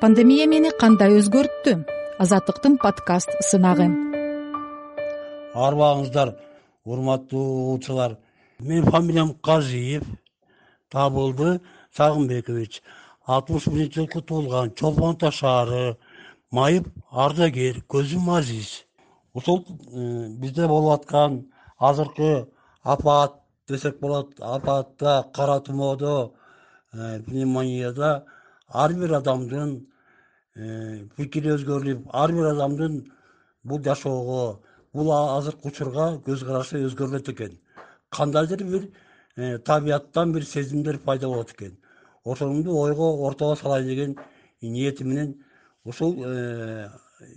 пандемия мени кандай өзгөрттү? Азаттыктын подкаст сынагы. Арыбаңыздар урматтуу угуучулар менин фамилиям кажиев. Табылды сагынбекович. Алтымыш биринчи жылкы туулган чолпон ата шаары майып ардагер көзүм азиз. Ушул э, бизде болуп аткан азыркы апаат десек болот апаатта кара тумоодо э, пневмонияда ар бир адамдын э, пикири өзгөрүп ар бир адамдын бул жашоого бул азыркы учурга көз карашы өзгөрүлөт экен. Кандайдыр бир э, табияттан бир сезимдер пайда болот экен. Ошонуңду ойго ортого салайын деген ниетим менен ушул э,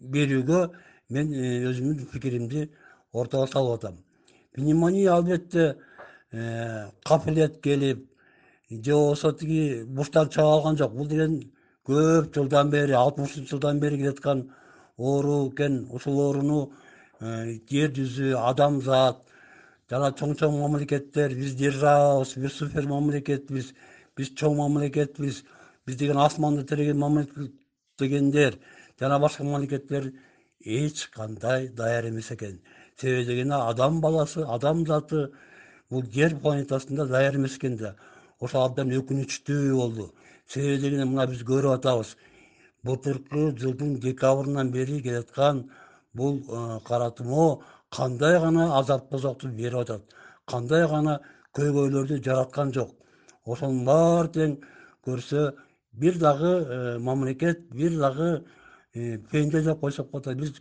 берүүгө мен өзүмдүн пикиримди ортого салып атам. Пневмония албетте капылет келип же болбосо тиги буштан чыга алган жок. Бул деген көп жылдан бери алтымышынчы жылдан бери келаткан оору экен. Ушул ооруну э, жер жүзү адамзат жана чоң чоң мамлекеттер биз державабыз биз супер мамлекетпиз биз чоң мамлекетпиз биз деген асманды тиреген мамлекет дегендер жана башка мамлекеттер эч кандай даяр эмес экен. Себеби дегенде адам баласы адам заты бул жер планетасында даяр эмес экен да ошол абдан өкүнүчтүү болду. Себеби дегенде мына биз көрүп атабыз. Былтыркы жылдын декабрынан бери келаткан бул э, кара тумоо кандай гана азап тозокту берип атат. Кандай гана көйгөйлөрдү жараткан жок. Ошонун баары тең көрсө бир дагы э, мамлекет бир дагы э, пенде деп койсок болот биз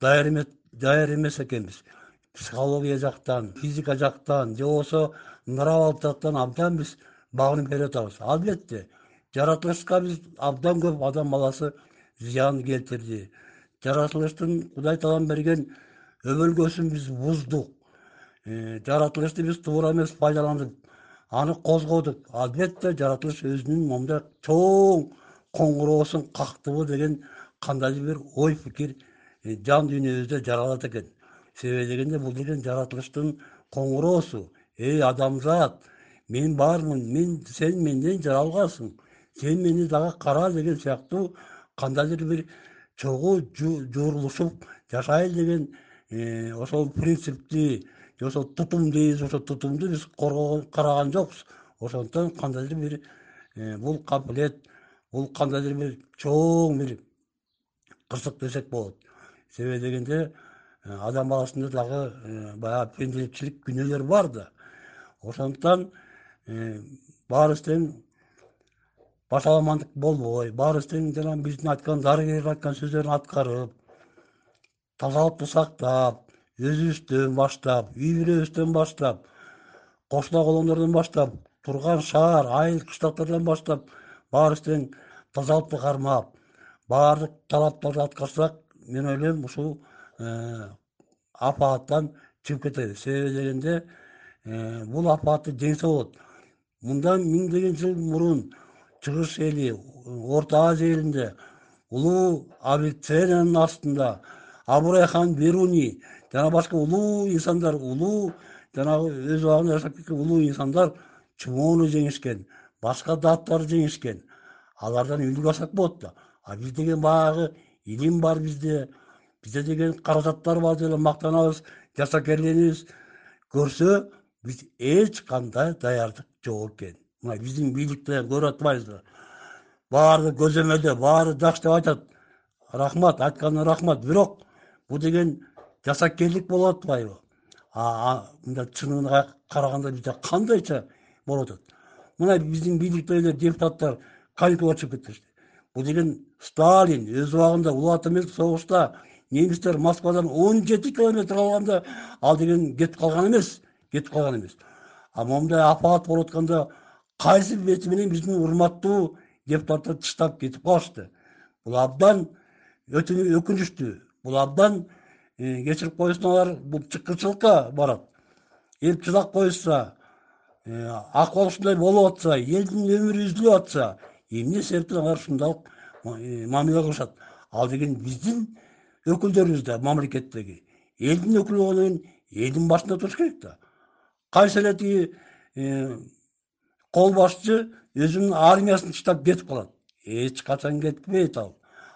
эмес даяр эмес экенбиз психология жактан физика жактан же болбосо нравалык жактан абдан биз багынып берип атабыз. Албетте жаратылышка биз абдан көп адам баласы зыян келтирди. Жаратылыштын кудай таалам берген өбөлгөсүн биз буздук э, жаратылышты биз туура эмес пайдаланып аны козгодук. Албетте жаратылыш өзүнүн момундай чоң коңгуроосун кактыбы деген кандайдыр бир ой пикир э, жан дүйнөбүздө жаралат экен себеби дегенде бул деген жаратылыштын коңгуроосу эй адамзат мен бармын мен сен менден жаралгансың сен мени дагы кара деген сыяктуу кандайдыр бир чогуу журулушуп жашайлы деген э, ошол принципти же болбосо тутум дейбиз ошол тутумду биз коргого караган жокпуз. Ошондуктан кандайдыр бир э, бул капылет бул кандайдыр бир чоң бир кырсык десек болот. Себеби дегенде адам баласында дагы баягы пенделикчилик күнөөлөр бар да. Ошондуктан э, баарыбыз тең башаламандык болбой баарыбыз тең жана биздин айткан дарыгерлер айткан сөздөрүн аткарып тазалыкты сактап өзүбүздөн баштап үй бүлөбүздөн баштап кошуна колоңдордон баштап турган шаар айыл кыштактардан баштап баарыбыз тең тазалыкты кармап баардык талаптарды аткарсак мен ойлойм ушул э, апааттан чыгып кетебиз себеби дегенде Э, бул апаатты жеңсе болот. Мындан миңдеген жыл мурун чыгыш эли орто азия элинде улуу авиценнанын астында абурайхан беруни жана башка улуу инсандар улуу жанагы өз убагында жашап кеткен улуу инсандар чумоону жеңишкен башка даттарды жеңишкен. Алардан үлгү алсак болот да. А биз деген баягы илим бар бизде бизде деген каражаттар бар деп эле мактанабыз жасакерленебиз көрсө биз эч кандай даярдык жок экен. Мына биздин бийликте көрүп атпайсызбы баары көзөмөлдө баары жакшы деп айтат. Рахмат айтканыңа рахмат. Бирок бул деген жасакерлик болуп атпайбы мындай чынына караганда бизде кандайча болуп атат мына биздин бийликтегилер депутаттар каникулга чыгып кетишти бул деген сталин өз убагында улуу ата согушта немистер москвадан он жети километр калганда ал деген кетип калган эмес кетип калган эмес. А момундай апаат болуп атканда кайсы бети менен биздин урматтуу депутаттарды тыштап кетип калышты. Бул абдан өкүнүчтүү бул абдан э, кечирип койсун алар бул чыккынчылыкка барат. Эл чыдап коюшса э, акыбал ушундай болуп атса элдин өмүрү үзүлүп атса эмне себептен алар ушундайлык э, мамиле кылышат? Ал деген биздин өкүлдөрүбүз да мамлекеттеги. Элдин өкүлү болгондон кийин элдин башында туруш керек да. Кайсы эле тиги э, кол башчы өзүнүн армиясын тыштап кетип калат. Эч качан кетпейт ал.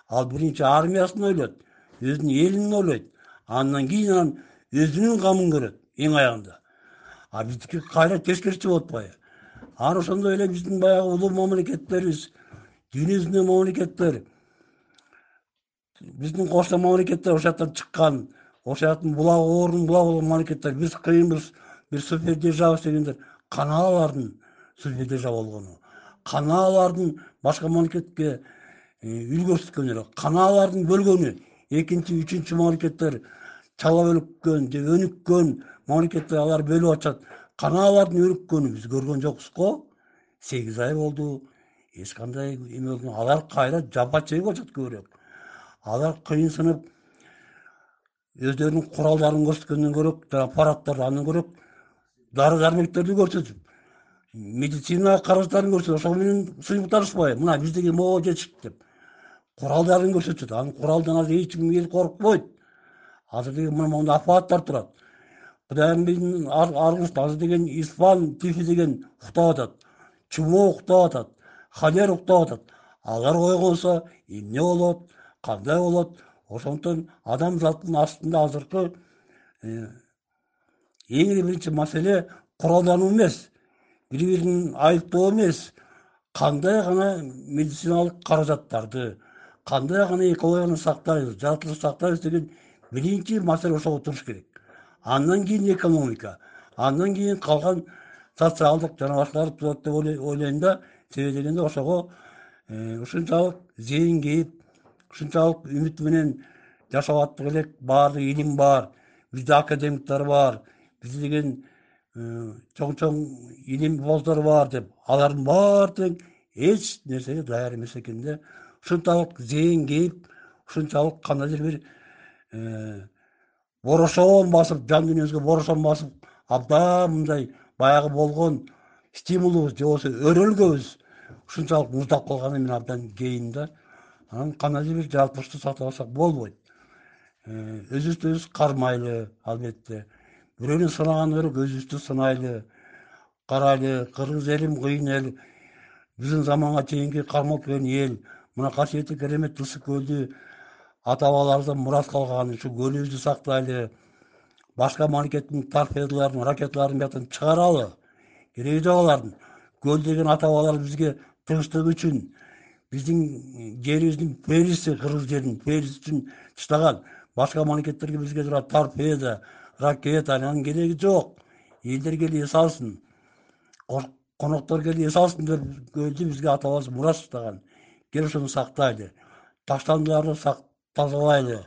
Ал биринчи армиясын ойлойт өзүнүн элин ойлойт. Андан кийин анан өзүнүн камын көрөт эң аягында. А биздики кайра тескерисинче болуп атпайбы? Анан ошондой эле биздин баягы улуу мамлекеттерибиз дүйнө жүзүндөгү мамлекеттер биздин кошмо мамлекеттер ошол жактан чыккан ошол жактын булагы оорунун булагы болгон мамлекеттер биз кыйынбыз бир супер державабыз дегендер кана алардын супер держава болгону кана алардын башка мамлекетке э, үлгү көрсөткөнү кана алардын бөлгөнү экинчи үчүнчү мамлекеттер чала өлүккөн же өнүккөн мамлекеттер алар бөлүп атышат. Кана алардын өнүккөнү биз көргөн жокпуз го. Сегиз ай болду эч кандай эме болгон алар кайра жапа чегип атышат көбүрөөк алар кыйынсынып өздөрүнүн куралдарын көрсөткөндөн көрө жана парадтарды андан көрө дары дармектерди көрсөтүп медицина каражаттарын көрсөтүп ошол менен сыймыкташпайбы мына биздеги могу жетишти деп. Куралдарын көрсөтүшөт анын куралдан азыр эч ким эл коркпойт. Азыр деген мына моундай аппараттар турат. Кудайым биздин азыр деген испан тифи деген уктап атат. Чумоо уктап атат. Холера уктап атат. Алар койгонсо эмне болот кандай болот? Ошондуктан адамзаттын астында азыркы э, эң эле биринчи маселе куралдануу эмес бири бирин айыптоо эмес. Кандай гана медициналык каражаттарды кандай гана экологияны сактайбыз жаратылышты сактайбыз деген биринчи маселе ошого туруш керек. Андан кийин экономика андан кийин калган социалдык жана башкалар туулат деп ойлойм да себеби дегенде ошого э, ушунчалык зээнгейип ушунчалык үмүт менен жашап аттык элек баардык илим бар бизде академиктер бар бизде деген Э, чоң чоң илим боздор бар деп алардын баары тең эч нерсеге даяр эмес экен да. Ушунчалык зээнгейип ушунчалык кандайдыр бир э, борошон басып жан дүйнөбүзгө борошон басып абдан мындай баягы болгон стимулубуз же болбосо өрөлгөбүз ушунчалык муздап калганын мен абдан кейим да анан кандайдыр бир сатып алсак болбойт. Э, өзүбүздү өзүбүз кармайлы албетте. Бирөөнү сынагандан көрө өзүбүздү сынайлы карайлы кыргыз элим кыйын эл биздин заманга чейинки кармалып келген эл мына касиеттүү керемет ысык көлдү ата бабаларыбыздан мурас калган ушул көлүбүздү сактайлы башка мамлекеттин торпедаларын ракеталарын бияктан чыгаралы. Кереги жок алардын көл деген ата бабаларыбыз бизге тынчтык үчүн биздин жерибиздин периси кыргыз жеринин периси үчүн таштаган башка мамлекеттерге бизге тура торпеда ракета анын кереги жок. Элдер келип эс алсын. Коноктор келип эс алсын деп көлдү бизге ата бабабыз мурас таштаган кел ошону сактайлы таштандыларды тазалайлы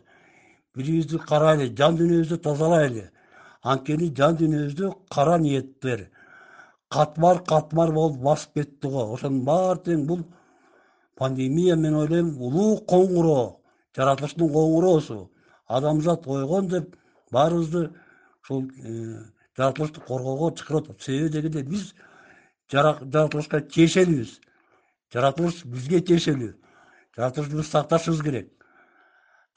бири бирибизди карайлы жан дүйнөбүздү тазалайлы анткени жан дүйнөбүздү кара ниеттер. Катмар катмар болуп басып кетти го. Ошонун баары тең бул пандемия мен ойлойм улуу коңгуроо жаратылыштын коңгуроосу адамзат койгон деп баарыбызды ушул э, жаратылышты коргоого чакырып атат. Себеби дегенде биз жаратылышка тиешелүүбүз жаратылыш бизге тиешелүү жаратылышты биз сакташыбыз керек.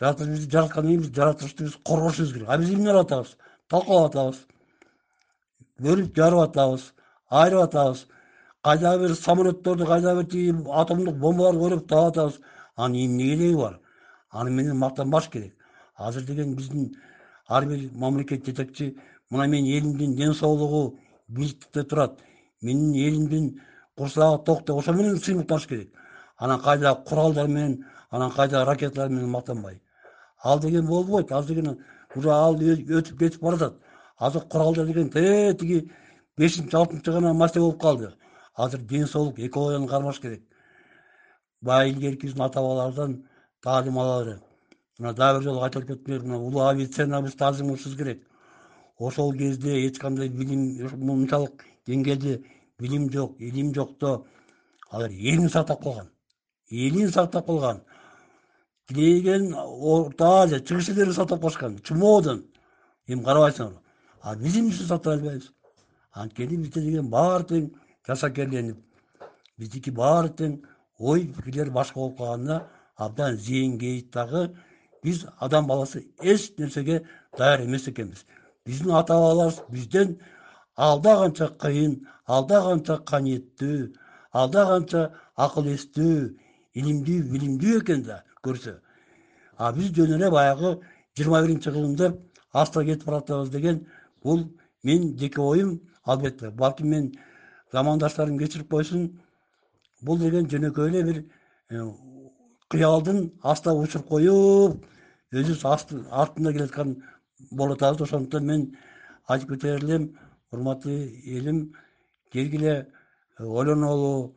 Жаратылыш бизди жараткандан кийин биз жаратылышты биз коргошубуз керек. А биз эмне кылып атабыз? Талкалап атабыз бөлүп жарып атабыз айырып атабыз кайдагы бир самолетторду кайдагы бир тиги атомдук бомбаларды ойлоп таап атабыз анын эмне кереги бар. Аны менен мактанбаш керек. Азыр деген биздин ар бир мамлекет жетекчи мына менин элимдин ден соолугу бийликтикте турат. Менин элимдин курсагы ток деп ошо менен сыймыктаныш керек. Анан кайдагы куралдар менен анан кайдагы ракеталар менен мактанбай. Ал деген болбойт азыр деген уже ал өтүп кетип баратат. Азыр куралдар деген тиги бешинчи алтынчы гана маселе болуп калды азыр ден соолук экологияны кармаш керек. Баягы илгерки биздин ата бабаларыбыздан таалим алалы. Мына дагы бир жолу кайталап кетмей мына улуу авиценнабыз тазимыбыз керек. Ошол кезде эч кандай билим мынчалык деңгээлде билим жок илим жокто. Алар элин сактап калган элин сактап калган. Тилеген орто азия чыгыш элдерди сактап калышкан чумоодон. Эми карабайсыңарбы а биз эмнеүчүн сактай албайбыз. Анткени бизде деген баары тең жасакерленип биздики баары тең ой пикирлер башка болуп калганда абдан зээнгейип дагы биз адам баласы эч нерсеге даяр эмес экенбиз. Биздин ата бабаларыбыз бизден алда канча кыйын алда канча канийеттүү алда канча акыл эстүү илимдүү билимдүү экен да көрсө. А биз жөн эле баягы жыйырма биринчи кылымда аста кетип баратабыз деген бул менин жеке оюм албетте. Балким мен замандаштарым кечирип койсун бул деген жөнөкөй эле бир э, кыялдын аста учуруп коюп өзүбүз артында келаткан болуп атабыз ошондуктан мен айтып кетер элем урматтуу элим келгиле э, ойлонолу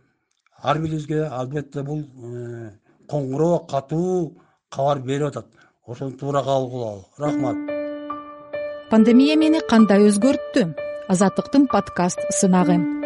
ар бирибизге албетте бул э, коңгуроо катуу кабар берип атат. Ошону туура кабыл кылалы рахмат. Пандемия мени кандай өзгөрттү? Азаттыктын подкаст сынагы